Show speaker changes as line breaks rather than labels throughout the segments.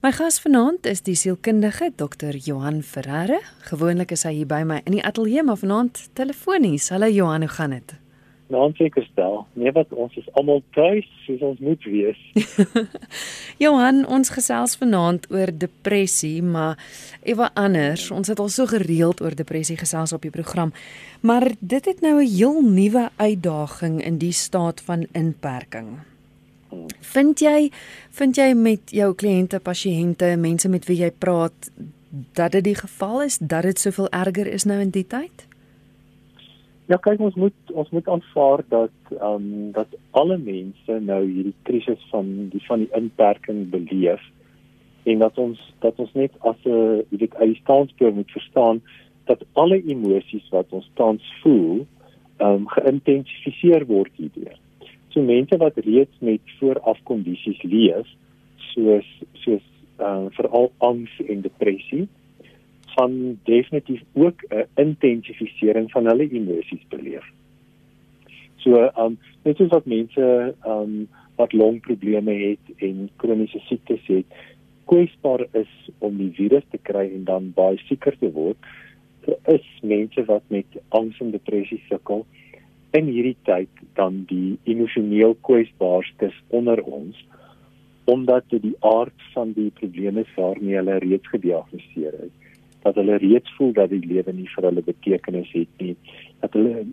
My gas vanaand is die sielkundige Dr. Johan Ferreira. Gewoonlik is hy hier by my in die ateljee, maar vanaand telefonies. Hallo Johan, hoe gaan dit?
Nou, seker stel. Nee, wat ons is almal tuis, soos ons moet wees.
Johan, ons gesels vanaand oor depressie, maar ewe anders. Ons het al so gereeld oor depressie gesels op die program, maar dit het nou 'n heel nuwe uitdaging in die staat van inperking. Vind jy vind jy met jou kliënte, pasiënte, mense met wie jy praat dat dit die geval is dat dit soveel erger is nou in die tyd?
Ja, kyk ons moet ons moet aanvaar dat ehm um, dat alle mense nou hierdie krisis van die van die inperking beleef en dat ons dat ons net as 'n weet uit die standpunt moet verstaan dat alle emosies wat ons tans voel ehm um, geïntensifiseer word hierdeur. So mense wat reeds met voorafkondisies leef, soos soos uh, veral angs en depressie, gaan definitief ook 'n intensifisering van hulle emosies beleef. So, um net soos wat mense um wat longprobleme het en kroniese siektes het, kwesbaar is om die virus te kry en dan baie sieker te word, is mense wat met angs en depressie sukkel in hierdie tyd dan die emosioneel kwesbaarstes onder ons omdat dit die aard van die probleme waarmee hulle reeds gediagnoseer is. Dat hulle reeds voel dat die lewe nie vir hulle betekenis het nie. Dat hulle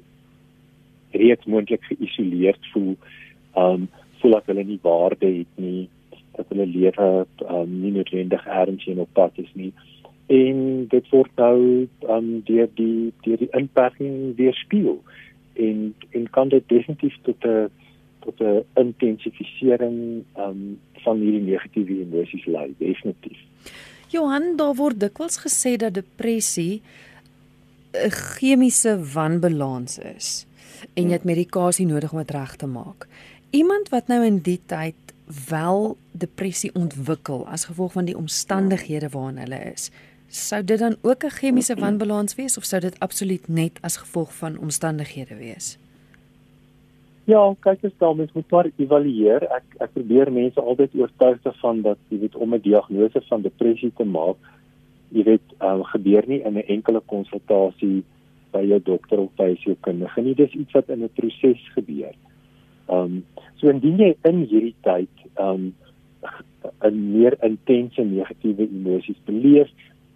reeds moontlik geïsoleerd voel um voel dat hulle nie waarde het nie. Dat hulle lewe um, nie noodwendig ergens in op pad is nie. En dit word nou um, deur die deur die inperking weerspieël en en kan dit definitief tot 'n tot 'n intensifisering um, van hierdie negatiewe emosies lei definitief.
Johan, daar word dikwels gesê dat depressie 'n chemiese wanbalans is en jy het medikasie nodig om dit reg te maak. Iemand wat nou in die tyd wel depressie ontwikkel as gevolg van die omstandighede waarin hulle is, Sou dit dan ook 'n chemiese wanbalans wees of sou dit absoluut net as gevolg van omstandighede wees?
Ja, kyk as dan mens moet maar evalueer. Ek ek probeer mense altyd oortuig van dat jy weet om 'n diagnose van depressie te maak, jy weet, um, gebeur nie in 'n enkele konsultasie by jou dokter of by jou sielkundige nie. Dis iets wat in 'n proses gebeur. Ehm um, so indien jy in hierdie tyd ehm um, 'n meer intense negatiewe emosies beleef,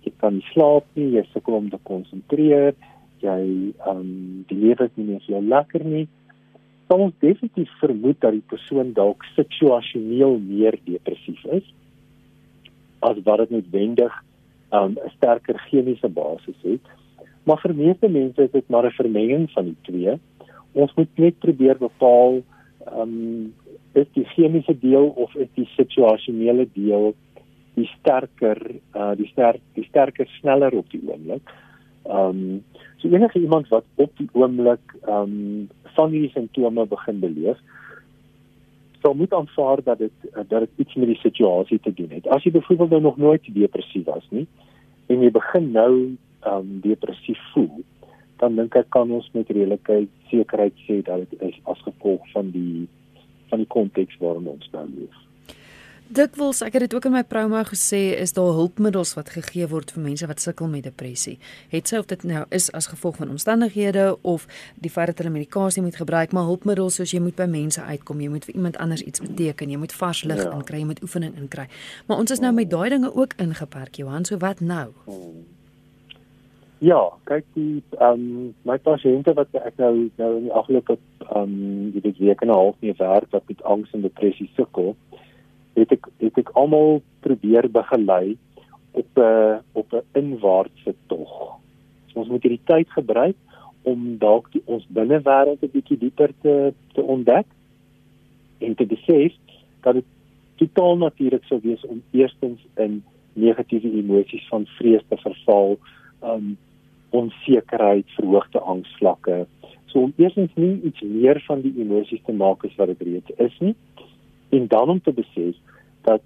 jy kan nie slaap nie, jy sukkel om te konsentreer, jy ehm um, die lewe is nie meer so lekker nie. Dan ons definitief vermoed dat die persoon dalk situasioneel meer depressief is as wat dit noodwendig ehm, 'n um, sterker chemiese basis het. Maar vir meeste mense is dit maar 'n vermenging van die twee. Ons moet net probeer bepaal ehm um, is die chemiese deel of is die situasionele deel die sterker uh die sterk die sterker sneller op die oomblik. Ehm um, so enige iemand wat op die oomblik ehm um, van hierdie simptome begin beleef, sou moet aanvaar dat dit uh, dat dit iets met die situasie te doen het. As jy byvoorbeeld nou nog nooit depressief was nie en jy begin nou ehm um, depressief voel, dan dink ek kan ons met redelikheid sekerheid sê dat dit is as gevolg van die van die konteks waarin ons nou leef
dikwels, ek het dit ook in my promo gesê, is daar hulpmiddels wat gegee word vir mense wat sukkel met depressie. Het sy of dit nou is as gevolg van omstandighede of die feit dat hulle medikasie moet gebruik, maar hulpmiddels soos jy moet by mense uitkom, jy moet vir iemand anders iets beteken, jy moet vars lig ja. inkry, jy moet oefening inkry. Maar ons is nou met daai dinge ook ingeperk, Johan, so wat nou?
Ja, kyk die ehm um, my pasiënte wat ek nou nou in die afgelope ehm um, die week en 'n half mee werk wat met angs en depressie sukkel het ek het ek almal probeer begelei op 'n op 'n inwaartse tog. So ons moet hierdie tyd gebruik om dalk die ons binnewêreld 'n bietjie dieper te te ontdek en te besef dat dit totaal natuurlik sou wees om eerstens in negatiewe emosies van vrees te verval, um onsekerheid, verhoogde angsvlakke. So om eerstens nie iets meer van die emosies te maak as wat dit reeds is nie en dan om te besef dat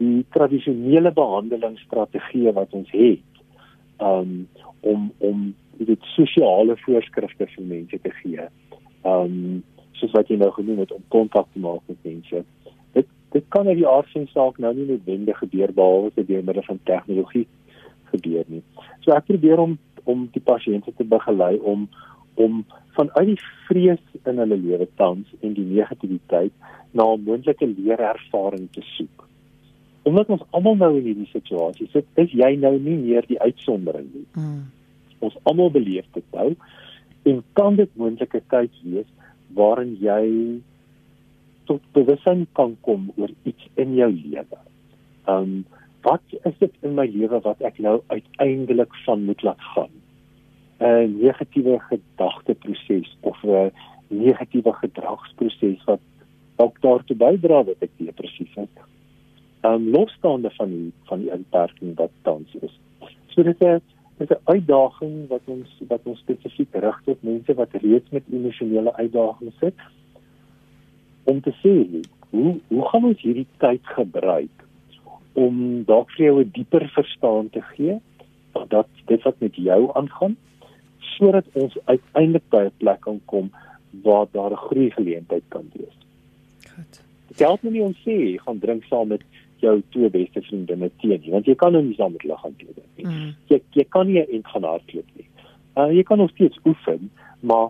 die tradisionele behandelingsstrategieë wat ons het um, om om dit sosiale voorskrifte vir mense te gee. Um soos wat jy nou genoem het om kontak te maak met mense. Dit dit kan uit die aard van saak nou nie noodwendig gebeur behalwe dit deur middel van tegnologie gebeur nie. So ek probeer om om die pasiënte te begelei om om vanuit die vrees in hulle lewe tans en die negativiteit na 'n moontlike leerervaring te soek. Omdat ons almal nou in hierdie situasie sit, is jy nou nie meer die uitsondering nie. Mm. Ons almal beleef dit nou en kan dit moontlike tyd wees waarin jy tot bewustheid kan kom oor iets in jou lewe. Um wat is dit in my lewe wat ek nou uiteindelik van moet laat gaan? 'n negatiewe gedagteproses of 'n negatiewe gedragsproses wat dalk daartoe bydra dat ek depressief is. Um losstaande van die van die inperking wat tans is. So dit is dit is 'n uitdaging wat ons wat ons spesifiek rig tot mense wat reeds met emosionele uitdagings sit om te sê hoe hoe gaan ons hierdie tyd gebruik om dalk vir jou 'n dieper verstaan te gee dat dit wat met jou aangaan sodat ons uiteindelik by 'n plek kan kom waar daar 'n groei geleentheid kan wees. Goed. Dit help nie om sê gaan drink saam met jou twee beste vriendinne teen nie, want jy kan nou nie saam met hulle gaan doen nie. Mm. Jy jy kan nie in gaan hardloop nie. Uh jy kan nog steeds oefen, maar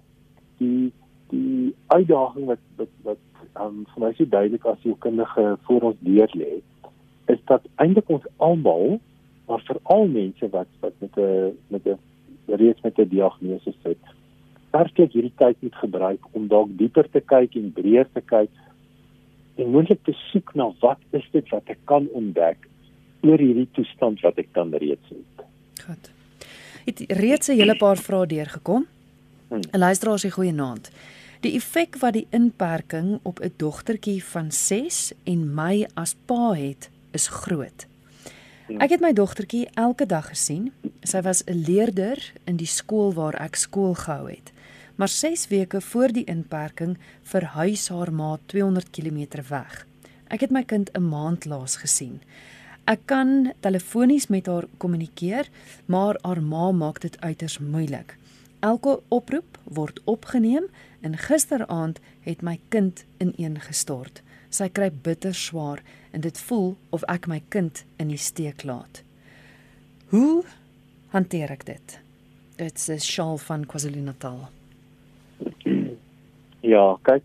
die die uitdaging wat wat wat um vir my so duidelik as jy kundige voor ons deur lê, is dat eintlik ons almal maar veral mense wat wat met 'n met 'n reeds met 'n diagnose sit. Werklik hierdie tyd moet gebruik om dalk dieper te kyk en breër te kyk en moontlik te soek na wat is dit wat ek kan ontdek oor hierdie toestand wat ek dan reeds het.
Goed. Het reeds 'n hele paar vrae deurgekom. Hmm. 'n Luisteraar sê goeienaand. Die effek wat die inperking op 'n dogtertjie van 6 en my as pa het, is groot. Ek het my dogtertjie elke dag gesien. Sy was 'n leerder in die skool waar ek skool gehou het. Maar 6 weke voor die inperking verhuis haar ma 200 km weg. Ek het my kind 'n maand laas gesien. Ek kan telefonies met haar kommunikeer, maar haar ma maak dit uiters moeilik. Elke oproep word opgeneem en gisteraand het my kind ineengestort. Sy kry bitter swaar en dit voel of ek my kind in die steek laat. Hoe hanteer ek dit? Dit is Shaal van KwaZulu-Natal.
Ja, kyk,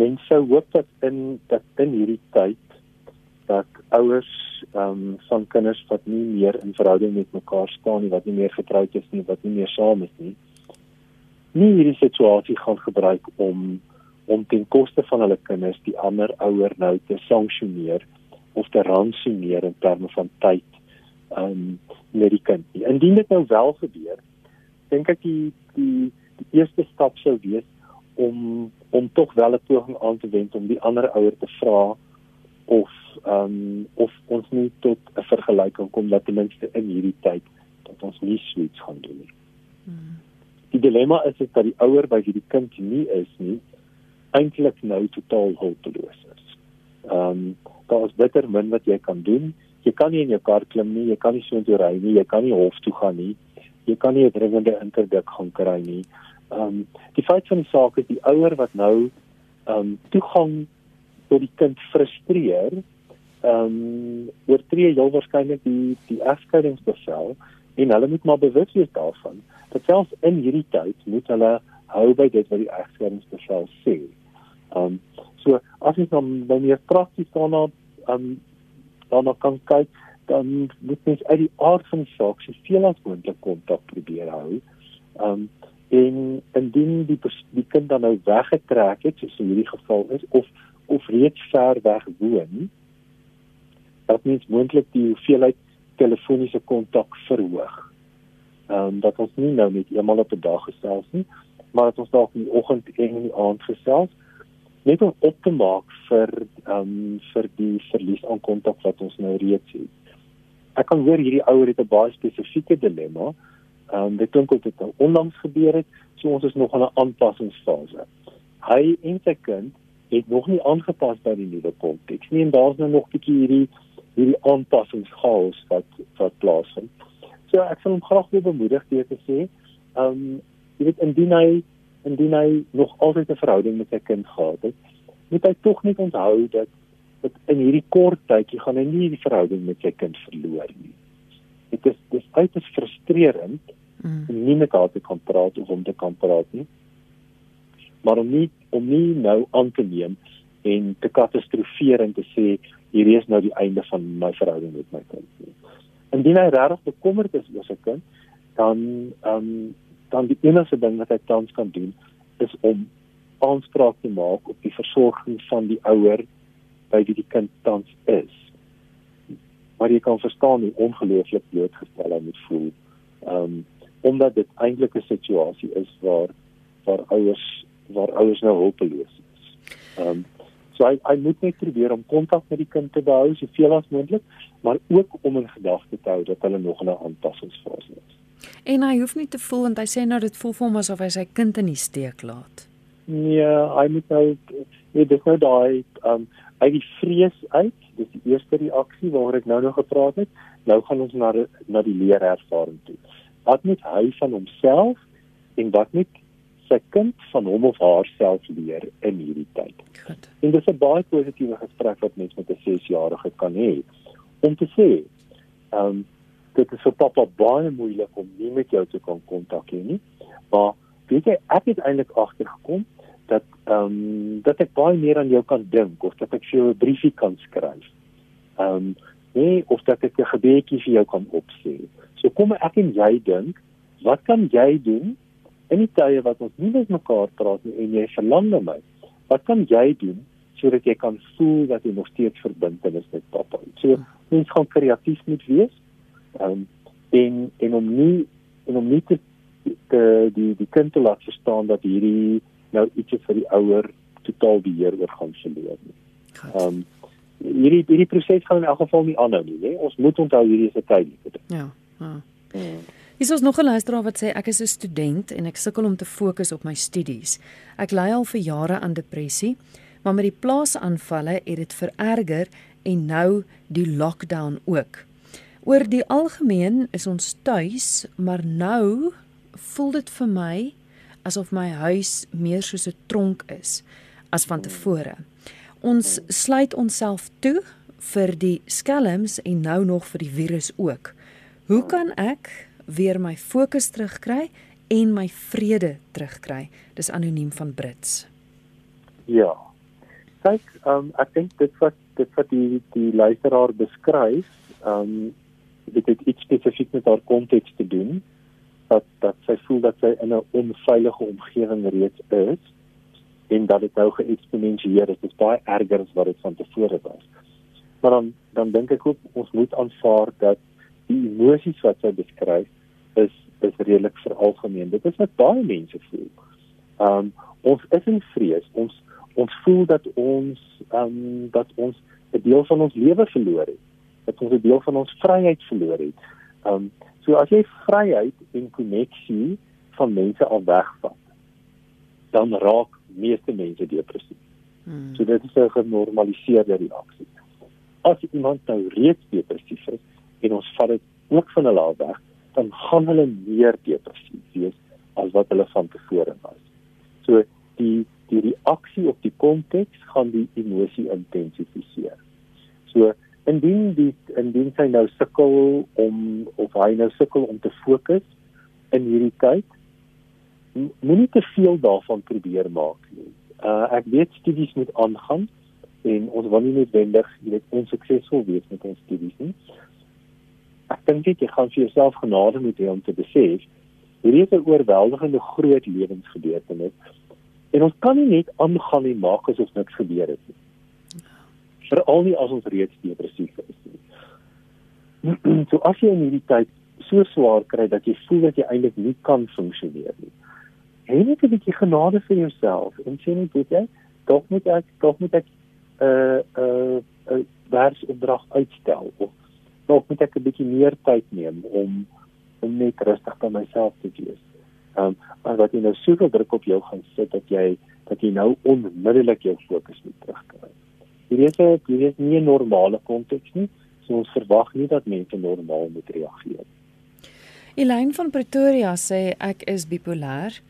mense hoop dat in dat in hierdie tyd dat ouers ehm um, van kinders wat nie meer in verhouding met mekaar staan nie, wat nie meer getroud is nie, wat nie meer saam is nie, nie hierdie situasie gaan gebruik om om ten koste van hulle kinders die ander ouer nou te sanksioneer of te ransoneer in terme van tyd um met die kind. Nie. Indien dit nou wel gebeur, dink ek die die die eerste stap sou wees om om tog wel 'n poging aan te wend om die ander ouer te vra of um of ons nie tot 'n vergelyking kom dat ten minste in hierdie tyd dat ons nie suits gaan doen nie. Hmm. Die dilemma is dit dat die ouer by wie die kind nie is nie eintlik nou totaal hulpeloos is. Ehm um, daar is bitter min wat jy kan doen. Jy kan nie in jou kar klim nie, jy kan nie so intoe ry nie, jy kan nie hof toe gaan nie. Jy kan nie 'n dringende interdik gaan kry nie. Ehm um, die feit van die saak is die ouer wat nou ehm um, toegang tot die kind frustreer, ehm um, oortree heel waarskynlik die die egskeidingsbevel en hulle moet maar bewus wees daarvan dat selfs in hierdie tyd moet hulle hou by dit wat die egskeidingsbevel sê. Um, so as jy dan wanneer prakties daarna ehm um, daarna kan kyk, dan moet mens uit die aard van die saak soveel as moontlik kontak probeer hou. Ehm um, en indien die die kind dan nou weggetrek het, soos in hierdie geval is of of reeds ver weg woon, dat mens moontlik die hoeveelheid telefoniese kontak verhoog. Ehm um, dat ons nie nou net eenmal op 'n dag gesels nie, maar dat ons dalk in die oggend en in die aand gesels net om op te maak vir ehm um, vir die verlies aan kontak wat ons nou reeds het. Ek kan hoor hierdie ouer het 'n baie spesifieke dilemma. Ehm um, dit klink of dit nou onlangs gebeur het, so ons is nog in 'n aanpassingsfase. Hy en sy kind het nog nie aangepas by die nuwe konteks nie en daar's nou nog 'n bietjie hierdie hierdie aanpassingschaos wat wat plaasvind. So ek wil hom graag weer bemoedig deur te sê, ehm um, jy weet indien hy indien hy nog altyd 'n verhouding met sy kind gehad het, moet hy tog net onthou dat dat in hierdie kort tydjie gaan hy nie die verhouding met sy kind verloor nie. Dit is dis uiters frustrerend mm. om nie met haar te kan praat of om te kan praat nie. Maar om nie om nie nou aan te neem en te katastrofeer en te sê hier is nou die einde van my verhouding met my kind nie. Indien hy regtig bekommerd is oor sy kind, dan ehm um, dan die enigste ding wat hy tans kan doen is om aanspraak te maak op die versorging van die ouer by wie die kind tans is. Maar jy kan verstaan hoe ongelooflik blootgestel hy moet voel. Ehm um, omdat dit eintlik 'n situasie is waar waar ouers waar ouers nou hulpeloos is. Ehm um, so hy hy moet net probeer om kontak met die kind te behou soveel as moontlik, maar ook om in gedagte te hou dat hulle nog in 'n aanpassingsfase is.
En hy hoef nie te voel want hy sê nou dit voel vir hom asof hy sy kind in die steek laat.
Nee, hy moet nou nee, dis nou daai ehm um, uit die vrees uit, dis die eerste reaksie waaroor ek nou nog gepraat het. Nou gaan ons na na die leerervaring toe. Wat moet hy van homself en wat moet sy kind van hom of haarself leer in hierdie tyd? Goed. En dis 'n baie positiewe gesprek wat mens met 'n 6-jarige kan hê om te sê, ehm um, dit is vir pappa baie moeilik om nie met jou te kon kontak hê nie. Maar weet jy, ek het eintlik agtergekom dat ehm um, dat ek baie meer aan jou kan dink of dat ek vir jou 'n briefie kan skryf. Ehm um, nee, of dat ek 'n gebedjie vir jou kan opsê. So kom ek en jy dink, wat kan jy doen in die tye wat ons nie met mekaar praat nie en jy verlang na my? Wat kan jy doen sodat jy kan voel dat jy nog steeds verbind is met pappa? So mens gaan kreatief moet wees. Um, en en om nie en om nie te die die die kind te laat verstaan dat hierdie nou iets vir die ouer totaal beheer oor gaan verloor nie. Ehm um, hierdie hierdie proses gaan in elk geval nie aanhou nie, hè. Ons moet onthou hierdie is 'n tydelike ding.
Ja. Ja. Hier is nog 'n luisteraar wat sê ek is 'n student en ek sukkel om te fokus op my studies. Ek ly al vir jare aan depressie, maar met die plaasaanvalle het dit vererger en nou die lockdown ook. Oor die algemeen is ons tuis, maar nou voel dit vir my asof my huis meer soos 'n tronk is as van tevore. Ons sluit onsself toe vir die skelms en nou nog vir die virus ook. Hoe kan ek weer my fokus terugkry en my vrede terugkry? Dis anoniem van Brits.
Ja. Kyk, um, ek dink dit wat dit wat die die luisteraar beskryf, um dit het iets spesifiek met haar konteks te doen dat dat sy voel dat sy in 'n onveilige omgewing reeds is en dat dit nou geëksponensieer het. Dit is baie erger as wat dit van tevore was. Maar dan dan dink ek ook ons moet aanvaar dat die emosies wat sy beskryf is is redelik veralgemeen. Dit is wat baie mense voel. Um ons is in vrees. Ons ons voel dat ons um dat ons 'n deel van ons lewe verloor het. Dat ons 'n deel van ons vryheid verloor het. Um So as jy vryheid en koneksie van mense al wegvat, dan raak meeste mense depressief. Hmm. So dit is 'n genormaliseerde reaksie. As iemand nou reeds depressief is en ons vat dit ook van hulle af weg, dan gaan hulle meer depressief wees as wat hulle van tevore was. So die die reaksie op die konteks gaan die emosie intensifiseer. So indien die indien sy nou sukkel om of hy nou sukkel om te fokus in hierdie tyd moenie te veel daarvan probeer maak nie. Uh ek weet studies moet aangaan en ons wil nie noodwendig net onsuksesvol wees met ons studies nie. Ek dink jy gaan vir jouself genade moet hê om te besef hierdie is 'n oorweldigende groot lewensgebeurtenis en ons kan nie net aangaan en maak asof niks gebeur het nie veral nie as ons reeds depressief is nie. so as jy in hierdie tyd so swaar kry dat jy voel dat jy eintlik nie kan funksioneer nie. Hê net 'n bietjie genade vir jouself en sê net dit jy dalk moet ek dalk moet ek 'n uh, 'n uh, 'n uh, werksopdrag uitstel of dalk moet ek 'n bietjie meer tyd neem om om net rustig by myself te wees. Ehm um, maar wat jy nou soveel druk op jou gaan sit dat jy dat jy nou onmiddellik jou fokus moet terugkry hierdie is 'n hierdie is nie 'n normale konteks nie. So ons verwag nie dat mense normaal moet reageer.
Elaine van Pretoria sê ek is bipolêr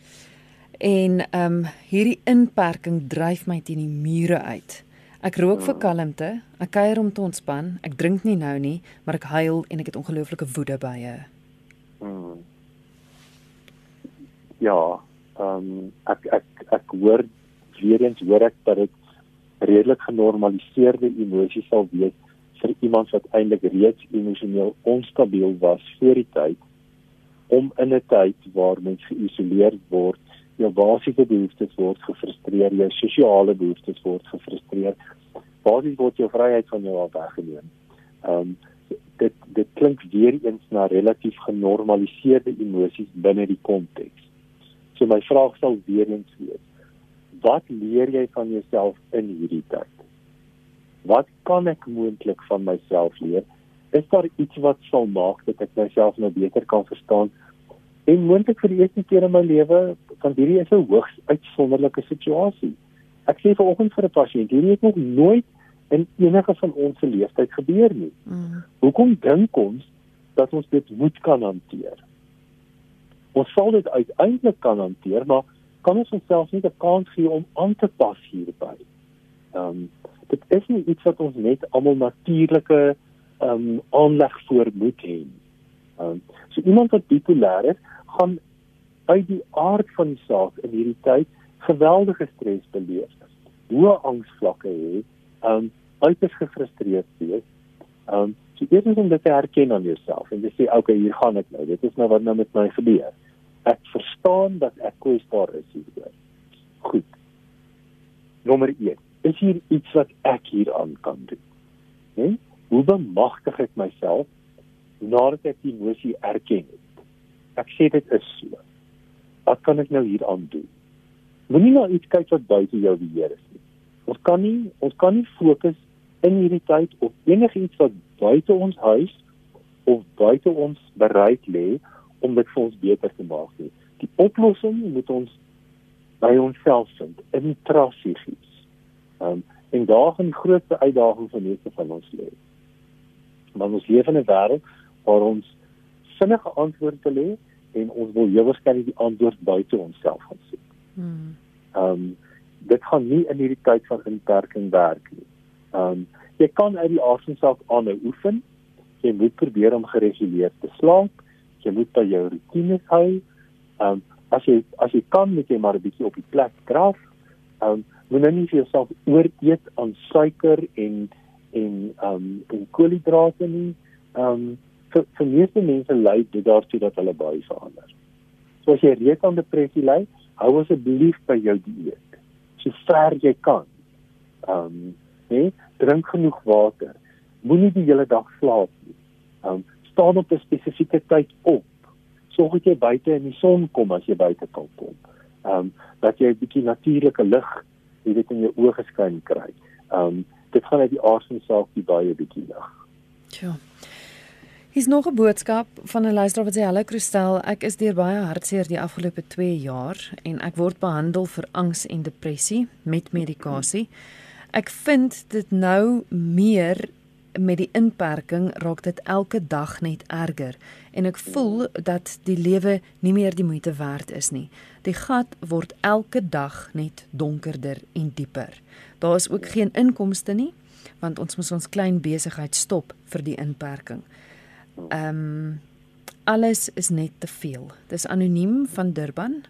en ehm um, hierdie inperking dryf my teen die mure uit. Ek rook vir kalmte, ek kuier om te ontspan, ek drink nie nou nie, maar ek huil en ek het ongelooflike woede bye.
Hmm. Ja, ehm um, ek ek ek hoor weer eens hoor ek dat dit redelik genormaliseerde emosie sal wees vir iemand wat eintlik reeds emosioneel onstabiel was voor die tyd om in 'n tyd waar mens geïsoleer word, jou basiese behoeftes word gefrustreer, jou sosiale behoeftes word gefrustreer. Basies word jou vryheid van jou af weggeneem. Ehm um, dit dit klink weer eens na relatief genormaliseerde emosies binne die konteks. So my vraag sal weer eens wees: Wat leer jy van jouself in hierdie tyd? Wat kan ek moontlik van myself leer? Is daar iets wat sal maak dat ek myself nou beter kan verstaan? En moontlik vir die eerste keer in my lewe, want hierdie is 'n hoogs uitsonderlike situasie. Ek sê vanoggend vir 'n pasiënt, hierdie het nog nooit in enige van ons se leeftyd gebeur nie. Mm. Hoekom dink ons dat ons dit moet kan hanteer? Ons sal dit uiteindelik kan hanteer, maar kan ons onsself nie 'n kans gee om aan te pas hierby? Ehm um, dit is nie iets wat ons net almal natuurlike ehm um, aanleg voor moet hê. Ehm um, so iemand wat bipolêr is, gaan uit die aard van die saak in hierdie tyd geweldige stres beleef. Hoë angsvlakke hê, ehm um, uiters gefrustreerd wees. Ehm um, so eers is om dit te herken aan jouself en jy sê okay, hier gaan ek nou. Dit is nou wat nou met my gebeur. Ek verstaan dat ek kwesbaar is hieroor. Goed. Nommer 1. Is hier iets wat ek hieraan kan doen? Né? Nee? Hoe bemagtig ek myself nadat ek die emosie erken het? Ek sê dit is so. Wat kan ek nou hieraan doen? Moenie nou iets kyk wat buite jou beheer is nie. Ons kan nie ons kan nie fokus in hierdie tyd op enigiets wat buite ons huis of buite ons bereik lê om dit vir ons beter te maak nie. Die oplossing moet ons by onsself vind, intrasigies. Ehm um, en daar gaan die grootste uitdaging vir meeste van ons lê. Want ons leef in 'n wêreld waar ons sinnige antwoorde lê en ons wil heel waarskynlik die antwoord buite onsself gaan soek. Hmm. Ehm um, dit gaan nie in hierdie tyd van inperking werk nie. Ehm um, jy kan uit die asemsaak aanhou oefen. Jy moet probeer om gereguleerd te slaap. Jy moet by jou rotines hou. Ehm um, as jy as jy kan moet jy maar 'n bietjie op die plek draf. Ehm um, moet nou nie vir jouself ooreet aan suiker en en ehm um, en koolhidrate nie. Ehm um, vir vir meeste mense lei dit daartoe dat hulle baie verander. So as jy reeds aan depressie ly, hou asseblief by jou dieet. So ver jy kan. Ehm um, hè, drink genoeg water. Moenie die hele dag slaap nie. Um staan op 'n spesifieke tyd op. Sorg dat jy buite in die son kom as jy buite kan kom. Um dat jy 'n bietjie natuurlike lig, jy weet in jou oë geskyn kry. Um dit gaan uit die aard van die saak die baie bietjie lig.
Ja. Hier's nog 'n boodskap van 'n luisteraar wat sê: "Hallo Kristel, ek is deur baie hartseer die afgelope 2 jaar en ek word behandel vir angs en depressie met medikasie." Ek vind dit nou meer met die inperking raak dit elke dag net erger en ek voel dat die lewe nie meer die moeite werd is nie. Die gat word elke dag net donkerder en dieper. Daar is ook geen inkomste nie want ons moet ons klein besigheid stop vir die inperking. Ehm um, alles is net te veel. Dis anoniem van Durban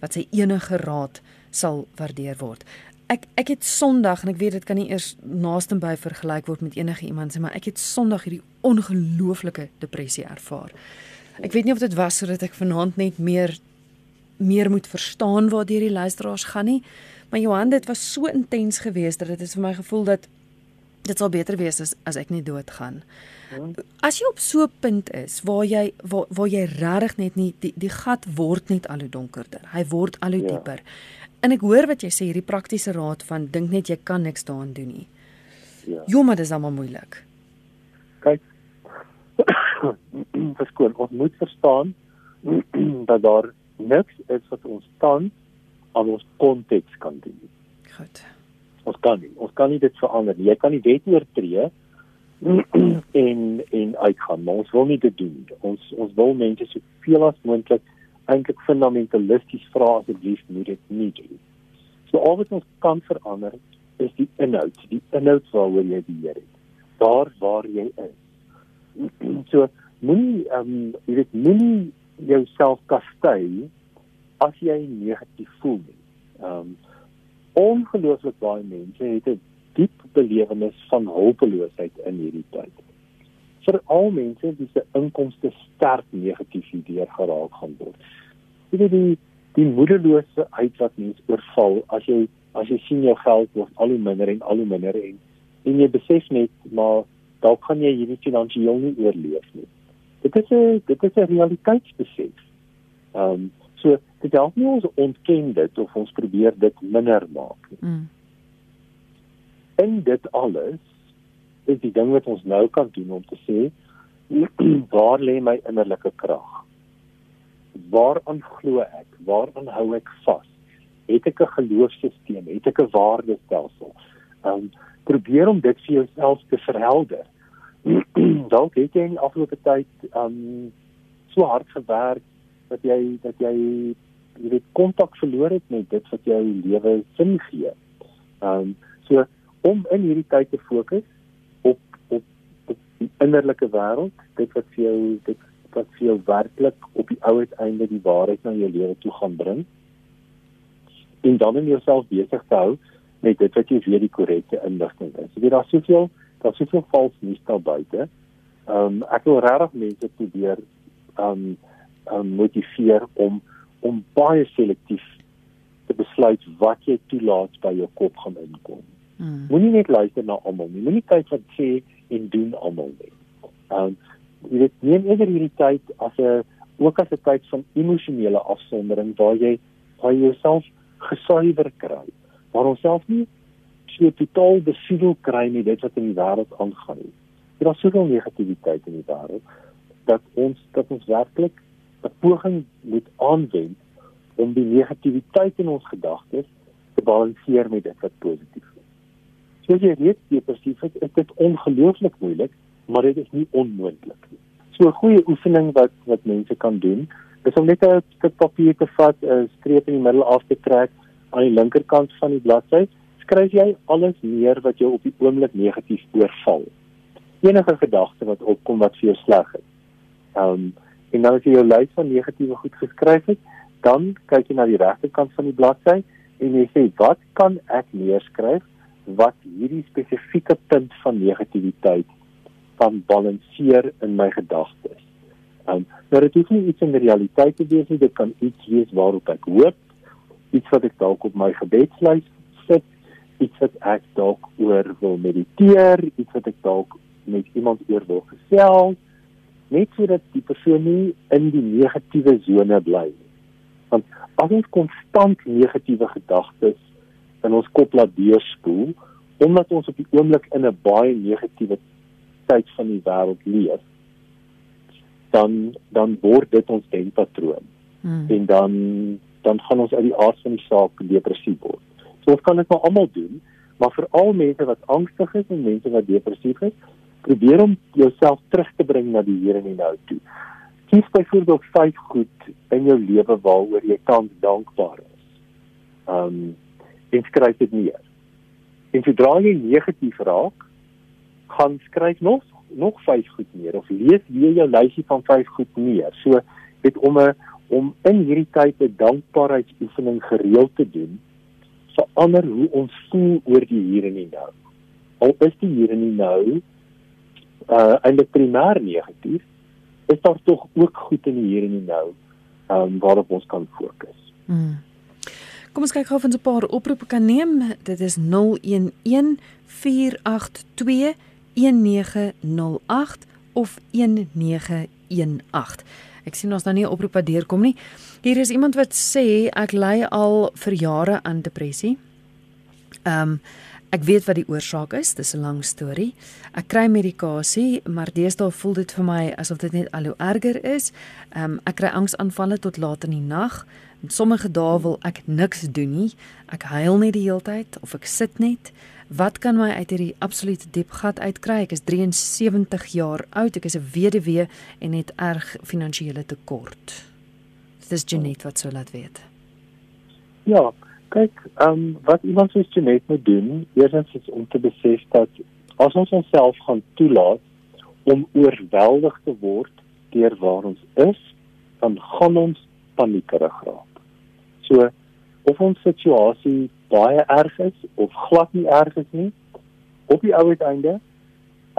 wat sy enige raad sal waardeer word ek ek het Sondag en ek weet dit kan nie eers naaste by vergelyk word met enige iemand se maar ek het Sondag hierdie ongelooflike depressie ervaar. Ek weet nie of dit was sodat ek vanaand net meer meer moet verstaan waar hierdie luisteraars gaan nie. Maar Johan, dit was so intens geweest dat dit is vir my gevoel dat dit sal beter wees as as ek nie doodgaan. As jy op so 'n punt is waar jy waar, waar jy regtig net nie die die gat word net al hoe donkerder. Hy word al hoe ja. dieper. En ek hoor wat jy sê hierdie praktiese raad van dink net jy kan niks daaraan doen nie. Ja. Jo, maar dit is almal moeilik.
Kyk. Verskoon, ons moet verstaan dat daar niks is wat ons tans aan ons konteks kan doen.
Goed.
Ons kan nie, ons kan nie dit verander nie. Jy kan nie wet oortree en en uitgaan, maar ons wil nie dit doen nie. Ons ons wil mense soveel as moontlik eintlik fundamentalisties vra asseblief moet dit nie. So al wat ons kan verander is die inhoud, die inhoud waaroor jy beheer het. Daar waar jy is. so moenie ehm um, jy weet moenie jouself kastei as jy negatief voel nie. Ehm um, ongelooflik baie mense het 'n diep belewenis van hulpeloosheid in hierdie tyd. Veral mense wie se inkomste sterk negatief hierdeur geraak gaan word. Jy weet die die moedeloosheid wat mense oorval as jy as jy sien jou geld word al hoe minder en al hoe minder en en jy besef net maar dalk gaan jy hierdie finansiëel nie oorleef nie. Dit is 'n dit is 'n realiteitsbesef. Ehm um, so dit help nie ons ontken dit of ons probeer dit minder maak nie. Mm. En dit alles is die ding wat ons nou kan doen om te sê waar lê my innerlike krag? Waaraan glo ek? Waaraan hou ek vas? Het ek 'n geloofsstelsel? Het ek 'n waardestelsel? Um, probeer om dit vir jouself te verhelder. Dalk het jy in die afgelope tyd um so hard gewerk dat jy dat jy jy weet kontak verloor het met dit wat jou lewe sin gee. Um so om in hierdie tyd te fokus die innerlike wêreld, dit wat vir jou dit wat vir jou werklik op die ou uiteinde die waarheid na jou lewe toe gaan bring. En dan om jouself besig te hou met dit wat jy weet die korrekte inligting is. Jy weet daar's soveel daar's soveel vals nuus daar buite. Ehm um, ek wil regtig mense probeer ehm um, um, motiveer om om baie selektief te besluit wat jy toelaat by jou kop gaan inkom. Hmm. Moenie net luister na almal nie. Moenie kyk wat sê en doen almal. Ehm um, jy weet neem eerder hierdie tyd as 'n ook as 'n tyd van emosionele afsondering waar jy waar jy jouself gesuiwer kry waar ons self nie so totaal besoedel kry met dit wat in die wêreld aangaan nie. Daar is soveel negativiteit in die wêreld dat ons dat ons werklik 'n poging moet aanwend om die negativiteit in ons gedagtes te balanseer met dit wat positief is. So jy weet depressief is, is dit ongelooflik moeilik, maar dit is nie onmoontlik nie. So 'n goeie oefening wat wat mense kan doen, is om net 'n stuk papier te vat, 'n streep in die middel af te trek aan die linkerkant van die bladsy, skryf jy alles neer wat jou op die oomblik negatief oorval. Enige gedagte wat opkom wat vir jou sleg is. Ehm um, en dan as jy jou lys van negatiewe goed geskryf het, dan kyk jy na die regterkant van die bladsy en jy sê wat kan ek neerskryf wat hierdie spesifieke punt van negativiteit kan balanseer in my gedagtes. Ehm um, nou dit is nie iets in die realiteit te wees nie, dit kan iets wees waarop ek hoop iets wat ek dalk op my gebedslys sit, iets wat ek dalk oor wil mediteer, iets wat ek dalk met iemand oor wil gesels, net sodat die persoon nie in die negatiewe sone bly nie. Want as ons konstant negatiewe gedagtes in ons kop laat deurspoel, omdat ons op die oomblik in 'n baie negatiewe tyd van die wêreld leef, dan dan word dit ons denkpatroon. Hmm. En dan dan gaan ons uit die aard van die saak depressief word. So ons kan dit maar almal doen, maar vir al mense wat angstig is en mense wat depressief is, probeer om jouself terug te bring na die Here en die nou toe. Kies byvoorbeeld vyf goed in jou lewe waaroor jy tans dankbaar is. Um en skryf dit neer. En sodra jy negatief raak, gaan skryf nog nog vyf goed neer of lees weer jou lysie van vyf goed neer. So dit om 'n om in hierdie tyd 'n dankbaarheidsoefening gereeld te doen verander hoe ons voel oor die hier en die nou. Al is die hier en die nou uh eintlik primêr negatief, is daar tog ook goed in die hier en die nou um waarop ons kan fokus. Hmm.
Kom ons kyk gou of ons 'n paar oproepe kan neem. Dit is 011 482 1908 of 1918. Ek sien ons nou nie 'n oproep wat deurkom nie. Hier is iemand wat sê ek ly al vir jare aan depressie. Ehm um, ek weet wat die oorsaak is, dis 'n lang storie. Ek kry medikasie, maar deesdae voel dit vir my asof dit net al hoe erger is. Ehm um, ek kry angsaanvalle tot laat in die nag. En sommige dae wil ek niks doen nie. Ek huil net die hele tyd of ek sit net. Wat kan my uit hierdie absolute diep gat uitkry? Ek is 73 jaar oud, ek is 'n weduwee en het erg finansiële tekort. Dit is Janet wat sou laat weet.
Ja, Kyk, ehm um, wat iemand soos Jeanette moet doen, eerstens is om te besef dat as ons onsself gaan toelaat om oorweldig te word deur waar ons is, dan gaan ons paniekerig raak. So of ons situasie baie erg is of glad nie erg is nie, op die ou uiteinde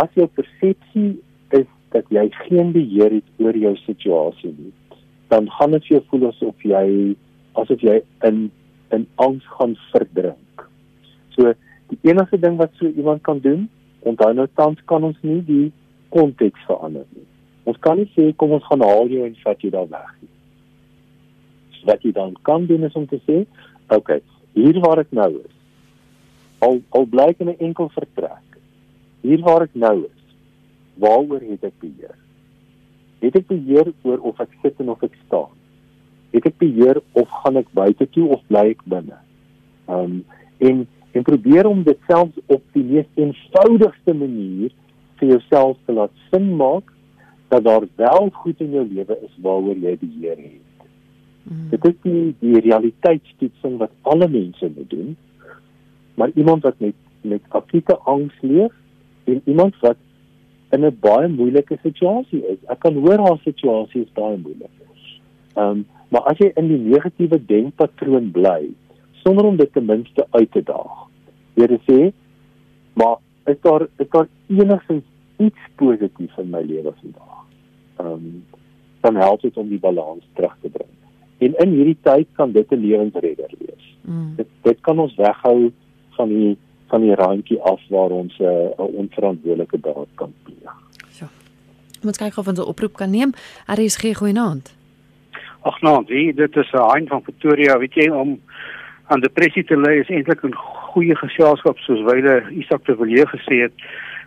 as jou persepsie is dat jy geen beheer het oor jou situasie nie, dan gaan dit jou voel asof jy asof jy in in angs gaan verdrink. So die enigste ding wat so iemand kan doen, onthou nou tans kan ons nie die konteks verander nie. Ons kan nie sê kom ons gaan haal jou en vat jou daar weg nie. Wat jy dan kan doen is om te sê, oké, okay, hier waar ek nou is. Al al blyk in 'n enkel vertrek. Hier waar ek nou is. Waaroor het ek beheer? Het ek beheer oor of ek sit en of ek staan? Het ek beheer of gaan ek buite toe of bly ek binne? Um en en probeer om dit selfs op die mees eenvoudigste manier vir jouself te laat sin maak dat daar wel goed in jou lewe is waaroor jy beheer het. Mm. Dit is die die realiteitstoetsing wat alle mense moet doen. Maar iemand wat met met akute angs leef en iemand wat in 'n baie moeilike situasie is. Ek kan hoor haar situasie is baie moeilik. Ehm um, maar as jy in die negatiewe denkpatroon bly sonder om dit ten minste uit te daag. Jy sê, maar is daar is daar enigsins iets positiefs in my lewe vandag. Ehm um, dan help dit om die balans terug te bring. En in hierdie tyd kan dit 'n lewensredder wees. Mm. Dit dit kan ons weghou van die van die randjie af waar ons eh, 'n uh, onverantwoordelike daad kan pleeg.
So. Ons kyk of ons 'n oproep kan neem. Er is geen goeie naand.
Ag nou, wie dit is 'n hein van Pretoria, weet jy om aan depressie te ly is eintlik 'n goeie geselskap soos wyle Isak de Villiers gesê het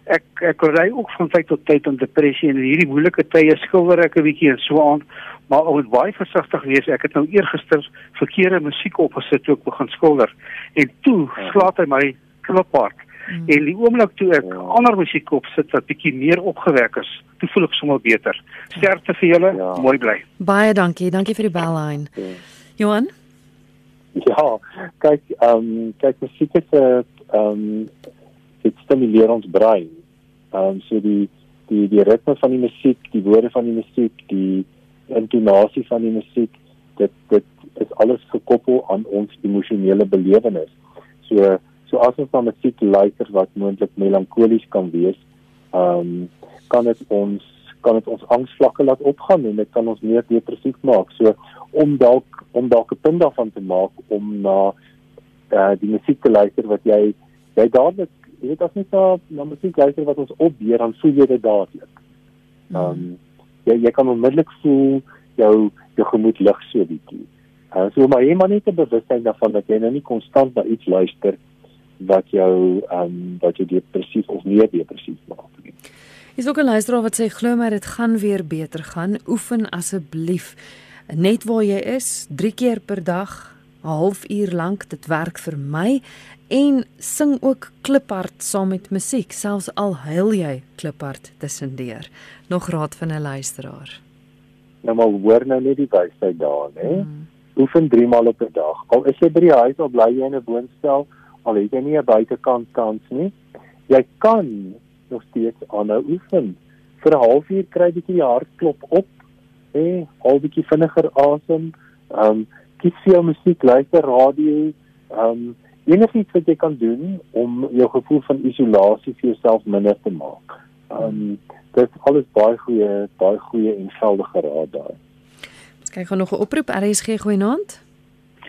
ek ek ry ook van tyd tot tyd aan depressie en in hierdie moeilike tye skilder ek 'n bietjie en so aan maar ek moet baie versigtig wees ek het nou eergister verkeerde musiek opgesit toe ek begin skilder en toe ja. slaat hy my kliphard mm. en die oomblik toe ek ja. ander musiek opsit wat bietjie meer opgewek is toe voel ek sommer beter sterkte vir julle ja. mooi bly
baie dankie dankie vir die bellyn ja. Johan
Ja, kyk, ehm um, kyk musiek is 'n ehm um, dit stimuleer ons brein. Ehm um, so die die die ritme van die musiek, die woorde van die musiek, die intonasie van die musiek, dit dit is alles gekoppel aan ons emosionele belewenis. So so as ons na musiek luister wat moontlik melankolies kan wees, ehm um, kan dit ons kan dit ons angsvlakke laat opgaan en dit kan ons meer depressief maak. So om dalk om dalk 'n punt daarvan te maak om na uh, die musiek te luister wat jy jy dadelik jy weet as jy na na musiek luister wat ons opbeer dan voel jy dit dadelik. Ehm um, jy jy kan onmiddellik voel jou jou gemoed lig so bietjie. Uh, so maar jy moet net bewustheid daarvan dat jy nou nie konstant na iets luister wat jou ehm um, wat jou depressief of meer depressief maak nie.
Is ook 'n luisteraar wat sê glo my dit gaan weer beter gaan. Oefen asseblief net waar jy is, 3 keer per dag, 'n halfuur lank, dit werk vir my en sing ook kliphard saam met musiek, selfs al huil jy kliphard tussendeur. Nog raad van 'n luisteraar.
Nou maar hoor nou net die wysheid daar, hè. Hmm. Oefen 3 maal op 'n dag. Al is jy by die huis of bly jy in 'n woonstel, al het jy nie 'n buitekant kans nie, jy kan nog steeds aanhou oefen. Vir 'n halfuur kry jy die hartklop op, hè, al bietjie vinniger asem. Ehm um, kies vir jou musiek, luister radio, ehm um, enigiets wat jy kan doen om jou gevoel van isolasie vir jouself minder te maak. Ehm um, dit is alles baie goeie baie goeie en geldige raad daar.
Ons kyk gou nog 'n oproep. RSG goeienaand.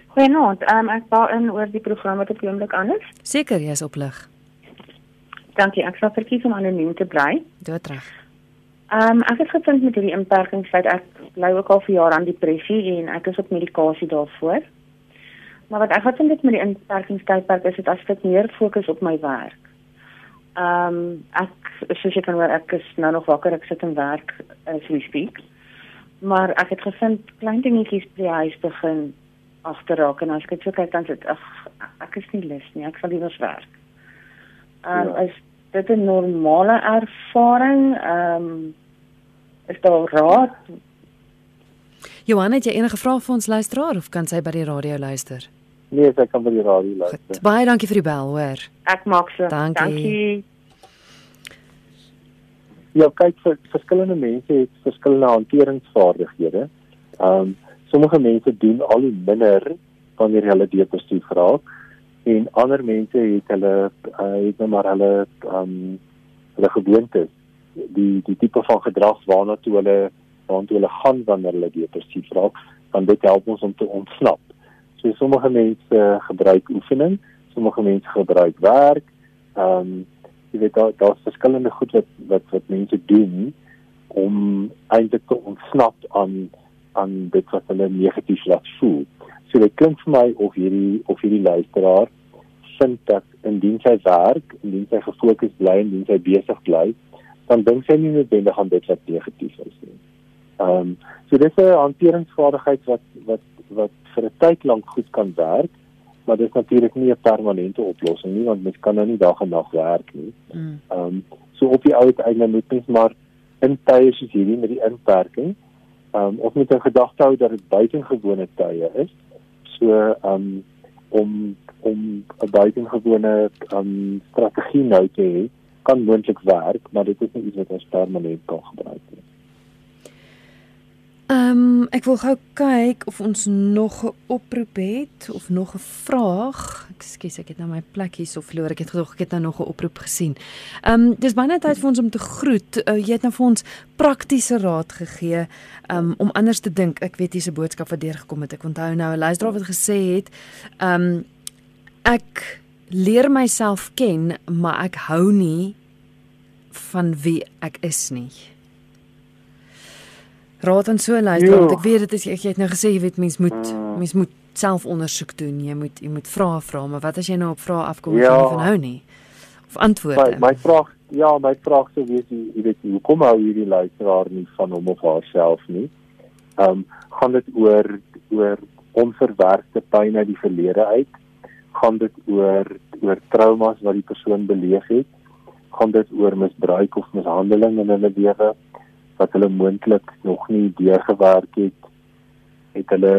Goeienaand. Ehm um, ek wou in oor die program wat op die oomblik aan is.
Seker, jy's op lig.
Dankie. Ek sal verkies om anoniem te bly.
Dood reg.
Ehm um, ek het gevind met hierdie inperkings dat ek bly ook al vir jare aan depressie en ek is op medikasie daarvoor. Maar wat ek wat vind dit met die inperkingstydperk is dit as ek meer fokus op my werk. Ehm um, ek soos jy kan hoor ek is nou nog wakker ek sit en werk as we speak. Maar ek het gevind klein dingetjies by die huis begin agterraak en as ek dit so kyk dan sit ag ek is nie lus nie ek sal liewer werk. Ehm um, ja. is dit 'n normale ervaring ehm um, is daar raad
Johan, het jy enige vrae vir ons luisteraar of kan sy by die radio luister?
Nee, sy kan by die radio luister.
Goed, baie dankie vir die bel, hoor.
Ek maak so.
Dankie.
Dankie.
Ja, kyk vir verskillende mense het verskillende hanteringsvaardighede. Ehm um, sommige mense doen al hoe minder wanneer hulle depressief raak en ander mense het hulle uh, het nou maar hulle ehm um, hulle gewoontes die die tipe van gedrag waarna toe hulle waarna toe hulle gaan wanneer hulle depressief raak, dan dit help ons om te ontsnap. So sommige mense gebruik oefening, sommige mense gebruik werk. Ehm um, jy weet daar daar's verskillende goed wat wat wat mense doen om eintlik te ontsnap aan aan dit wat hulle negatief laat voel. So dit klink vir my of hierdie of hierdie luisteraar vind dat indien sy werk, indien sy gefokus bly en indien sy besig bly, dan dink sy nie noodwendig aan dit wat negatief is nie. Ehm um, so dis 'n hanteringsvaardigheid wat wat wat vir 'n tyd lank goed kan werk, maar dit is natuurlik nie 'n permanente oplossing nie want mens kan nou nie dag en nag werk nie.
Mm.
Ehm um, so op die ou einde moet mens maar in tye soos hierdie met die inperking ehm um, of met 'n gedagte hou dat dit buitengewone tye is. So ehm um, om om 'n buitengewone ehm um, strategie nou te hê kan moontlik werk, maar dit is nie iets wat ons permanent kan gebruik nie.
Ehm um, ek wil gou kyk of ons nog 'n oproep het of nog 'n vraag. Ekskuus, ek het nou my plek hier so verloor. Ek het gedog ek het nou nog 'n oproep gesien. Ehm um, dis baie tyd vir ons om te groet. Uh, jy het nou vir ons praktiese raad gegee um, om anders te dink. Ek weet dis 'n boodskap wat deurgekom het. Ek onthou nou 'n luisteraar wat gesê het, ehm um, ek leer myself ken, maar ek hou nie van wie ek is nie. Raad aan so luister,
Ja.
want ek weet dit is jy het nou gesê jy weet mens moet
Mm.
mens moet self ondersoek doen. Jy moet jy moet vra vra, maar wat as jy nou op vrae afkom
Ja.
jy van hou nie? Of antwoorde.
My my vraag, ja, my vraag sou wees, jy jy weet, hoekom hou hierdie luisteraar nie van hom of haarself nie? Ehm um, gaan dit oor oor onverwerkte pyn uit die verlede uit? Gaan dit oor oor traumas wat die persoon beleef het? Gaan dit oor misbruik of mishandeling in hulle lewe wat hulle moontlik nog nie deurgewerk het? Het hulle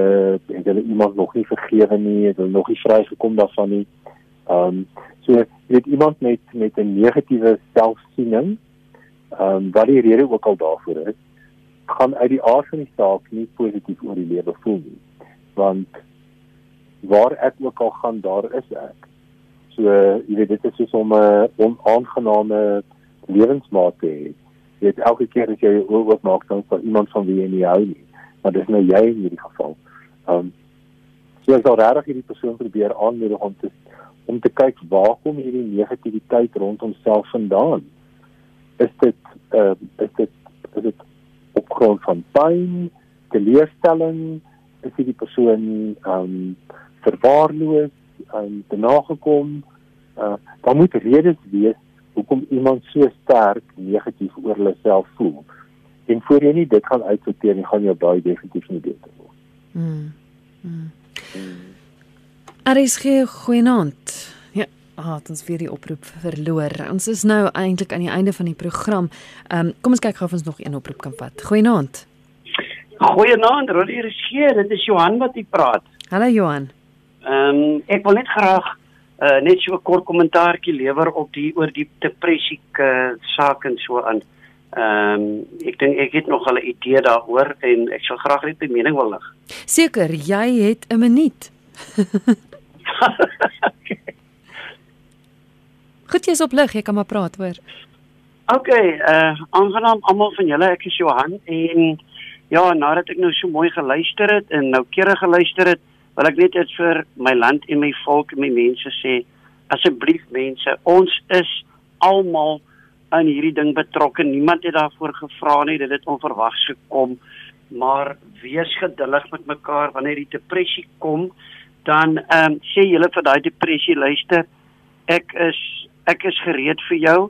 het hulle iemand nog nie vergewe nie, het hulle nog nie vrygekom daarvan nie? Ehm um, so jy weet iemand met met 'n negatiewe selfsiening, ehm um, wat die rede ook al daarvoor is, gaan uit die aard van die saak nie positief oor die lewe voel nie. Want waar ek ook al gaan, daar is ek. So jy weet dit is om 'n onaangename lewensmaat te hê. Jy weet elke keer as jy jou oë oopmaak dan vir iemand van wie jy nie hou nie, maar dis nou jy in hierdie geval. Ehm um, so ek sal regtig hierdie persoon probeer aanmoedig om te om te kyk waar kom hierdie negativiteit rondom self vandaan? Is dit uh, is dit is dit op grond van pyn, teleurstelling, is hierdie persoon ehm um, verwaarloos, um, te nagekom? Uh, daar moet redes wees hoekom iemand so sterk negatief oor hulle self voel. En voor jy nie dit gaan uitsorteer nie, gaan jou baie definitief nie beter word.
Mm. Mm. Aris gee goeienaand. Ja, ah, het ons weer die oproep verloor. Ons is nou eintlik aan die einde van die program. Ehm um, kom ons kyk gou of ons nog een oproep kan vat. Goeienaand.
Goeienaand, Rodie Regie, dit is Johan wat hier praat.
Hallo Johan.
Ehm um, ek wil net graag uh, net so 'n kort kommentaartjie lewer op die oor die depressie uh, saak en so aan. Ehm um, ek dink ek het nog 'n idee daaroor en ek sal graag net 'n mening wil lig.
Seker, jy het 'n minuut. Goed, jy's op lig, jy kan maar praat, hoor.
OK, uh aangenaam almal van julle, ek is Johan en ja, nadat ek nou so mooi geluister het en noukeurig geluister het, wil ek net iets vir my land en my volk en my mense sê. Asseblief mense, ons is almal aan hierdie ding betrokke. Niemand het daarvoor gevra nie, dit het onverwags gekom. Maar wees geduldig met mekaar wanneer die depressie kom, dan ehm um, sê julle vir daai depressie luister, ek is ek is gereed vir jou.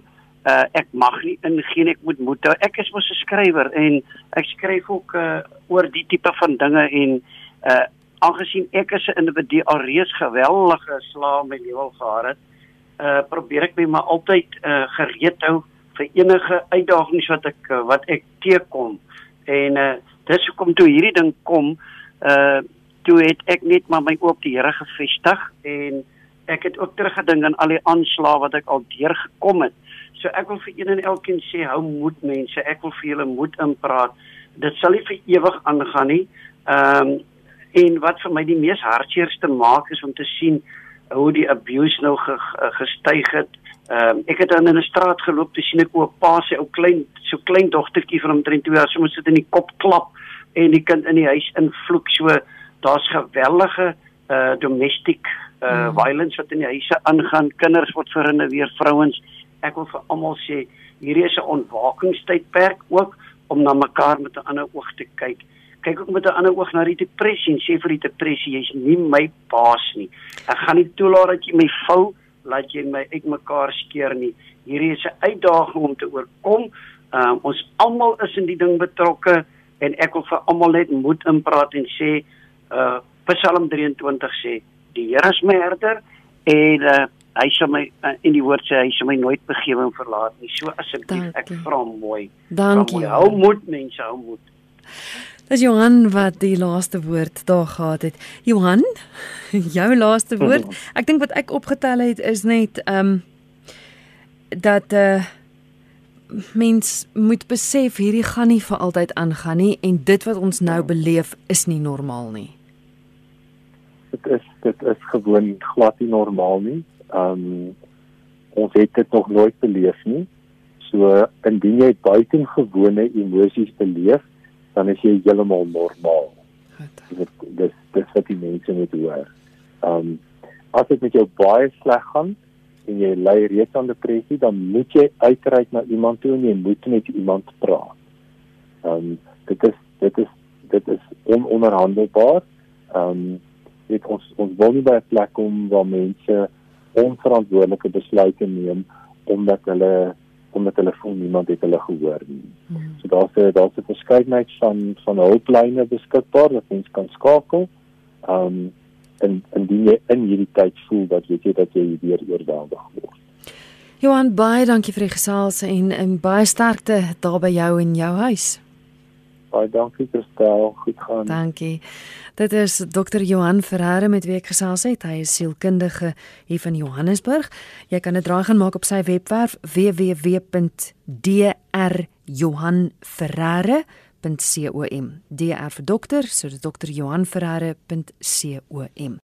Uh ek mag nie ingeen ek moet moet hou. Ek is mos 'n skrywer en ek skryf ook uh oor die tipe van dinge en uh aangesien ek as 'n individu alreeds geweldige slae my lewe al gehad het, uh probeer ek my maar altyd uh gereed hou vir enige uitdagings wat ek uh, wat ek teekom. En uh dis hoekom toe hierdie ding kom, uh toe het ek net maar my oop die Here gevestig en ek het ook teruggedink aan al die aanslae wat ek al deurgekom het. So ek wil vir een en elkeen sê hou moed mense, ek wil vir julle moed inpraat. Dit sal nie vir ewig aangaan nie. Ehm um, en wat vir my die mees hartseerste maak is om te sien hoe die abuse nou ge, gestyg het. Ehm um, ek het dan in 'n straat geloop te sien ek o, pa se ou klein so klein dogtertjie van omtrent 2 jaar so moet sit in die kop klap en die kind in die huis invloek so daar's geweldige uh domestic uh mm. violence wat in die huise aangaan kinders word verhinder weer vrouens ek wil vir almal sê hierdie is 'n ontwakingstydperk ook om na mekaar met 'n ander oog te kyk kyk ook met 'n ander oog na die depressie en sê vir die depressie jy's nie my baas nie ek gaan nie toelaat dat jy my vou laat jy my uitmekaar skeer nie hierdie is 'n uitdaging om te oorkom um, ons almal is in die ding betrokke en ek wil vir almal net moed inpraat en sê uh Psalm 23 sê die Here is my herder en uh hy sal my uh, in die woord sê hy sal my nooit begewe verlaat nie. So asseblief ek vra mooi.
Dankie.
Hou moed mense, hou moed.
Dis Johan wat die laaste woord daar gehad het. Johan, jou laaste woord. Ek dink wat ek opgetel het is net ehm um, dat uh mens moet besef hierdie gaan nie vir altyd aangaan nie en dit wat ons nou beleef is nie normaal nie.
Dit is dit is gewoon glad nie normaal nie. Ehm um, ons het dit nog nooit beleef nie. So indien jy buitengewone emosies beleef, dan is jy heeltemal normaal. Dit dis dis wat die mense moet hoor. Um, as dit met jou baie sleg gaan, en jy ly reeds aan depressie, dan moet jy uitreik na iemand toe en jy moet met iemand praat. Um, dit is dit is dit is ononderhandelbaar. Um, dit ons ons wil nie by 'n plek kom waar mense onverantwoordelike besluite neem omdat hulle omdat hulle voel niemand het hulle gehoor nie. Hmm. So daar's 'n daar's 'n verskeidenheid van van hulplyne beskikbaar wat mens kan skakel. Um, in indien jy in hierdie tyd voel dat weet jy dat jy weer oorweldig word.
Johan baie dankie vir die gesels en en baie sterkte daar by jou en jou huis.
Baie dankie Christel, goed gaan.
Dankie. Dit is Dr. Johan Ferreira met wie ek gesels het. Hy is sielkundige hier van Johannesburg. Jy kan dit draai gaan maak op sy webwerf www.drjohanferreira .com. DR vir dokter, so dit dokter Johan Ferreira.com.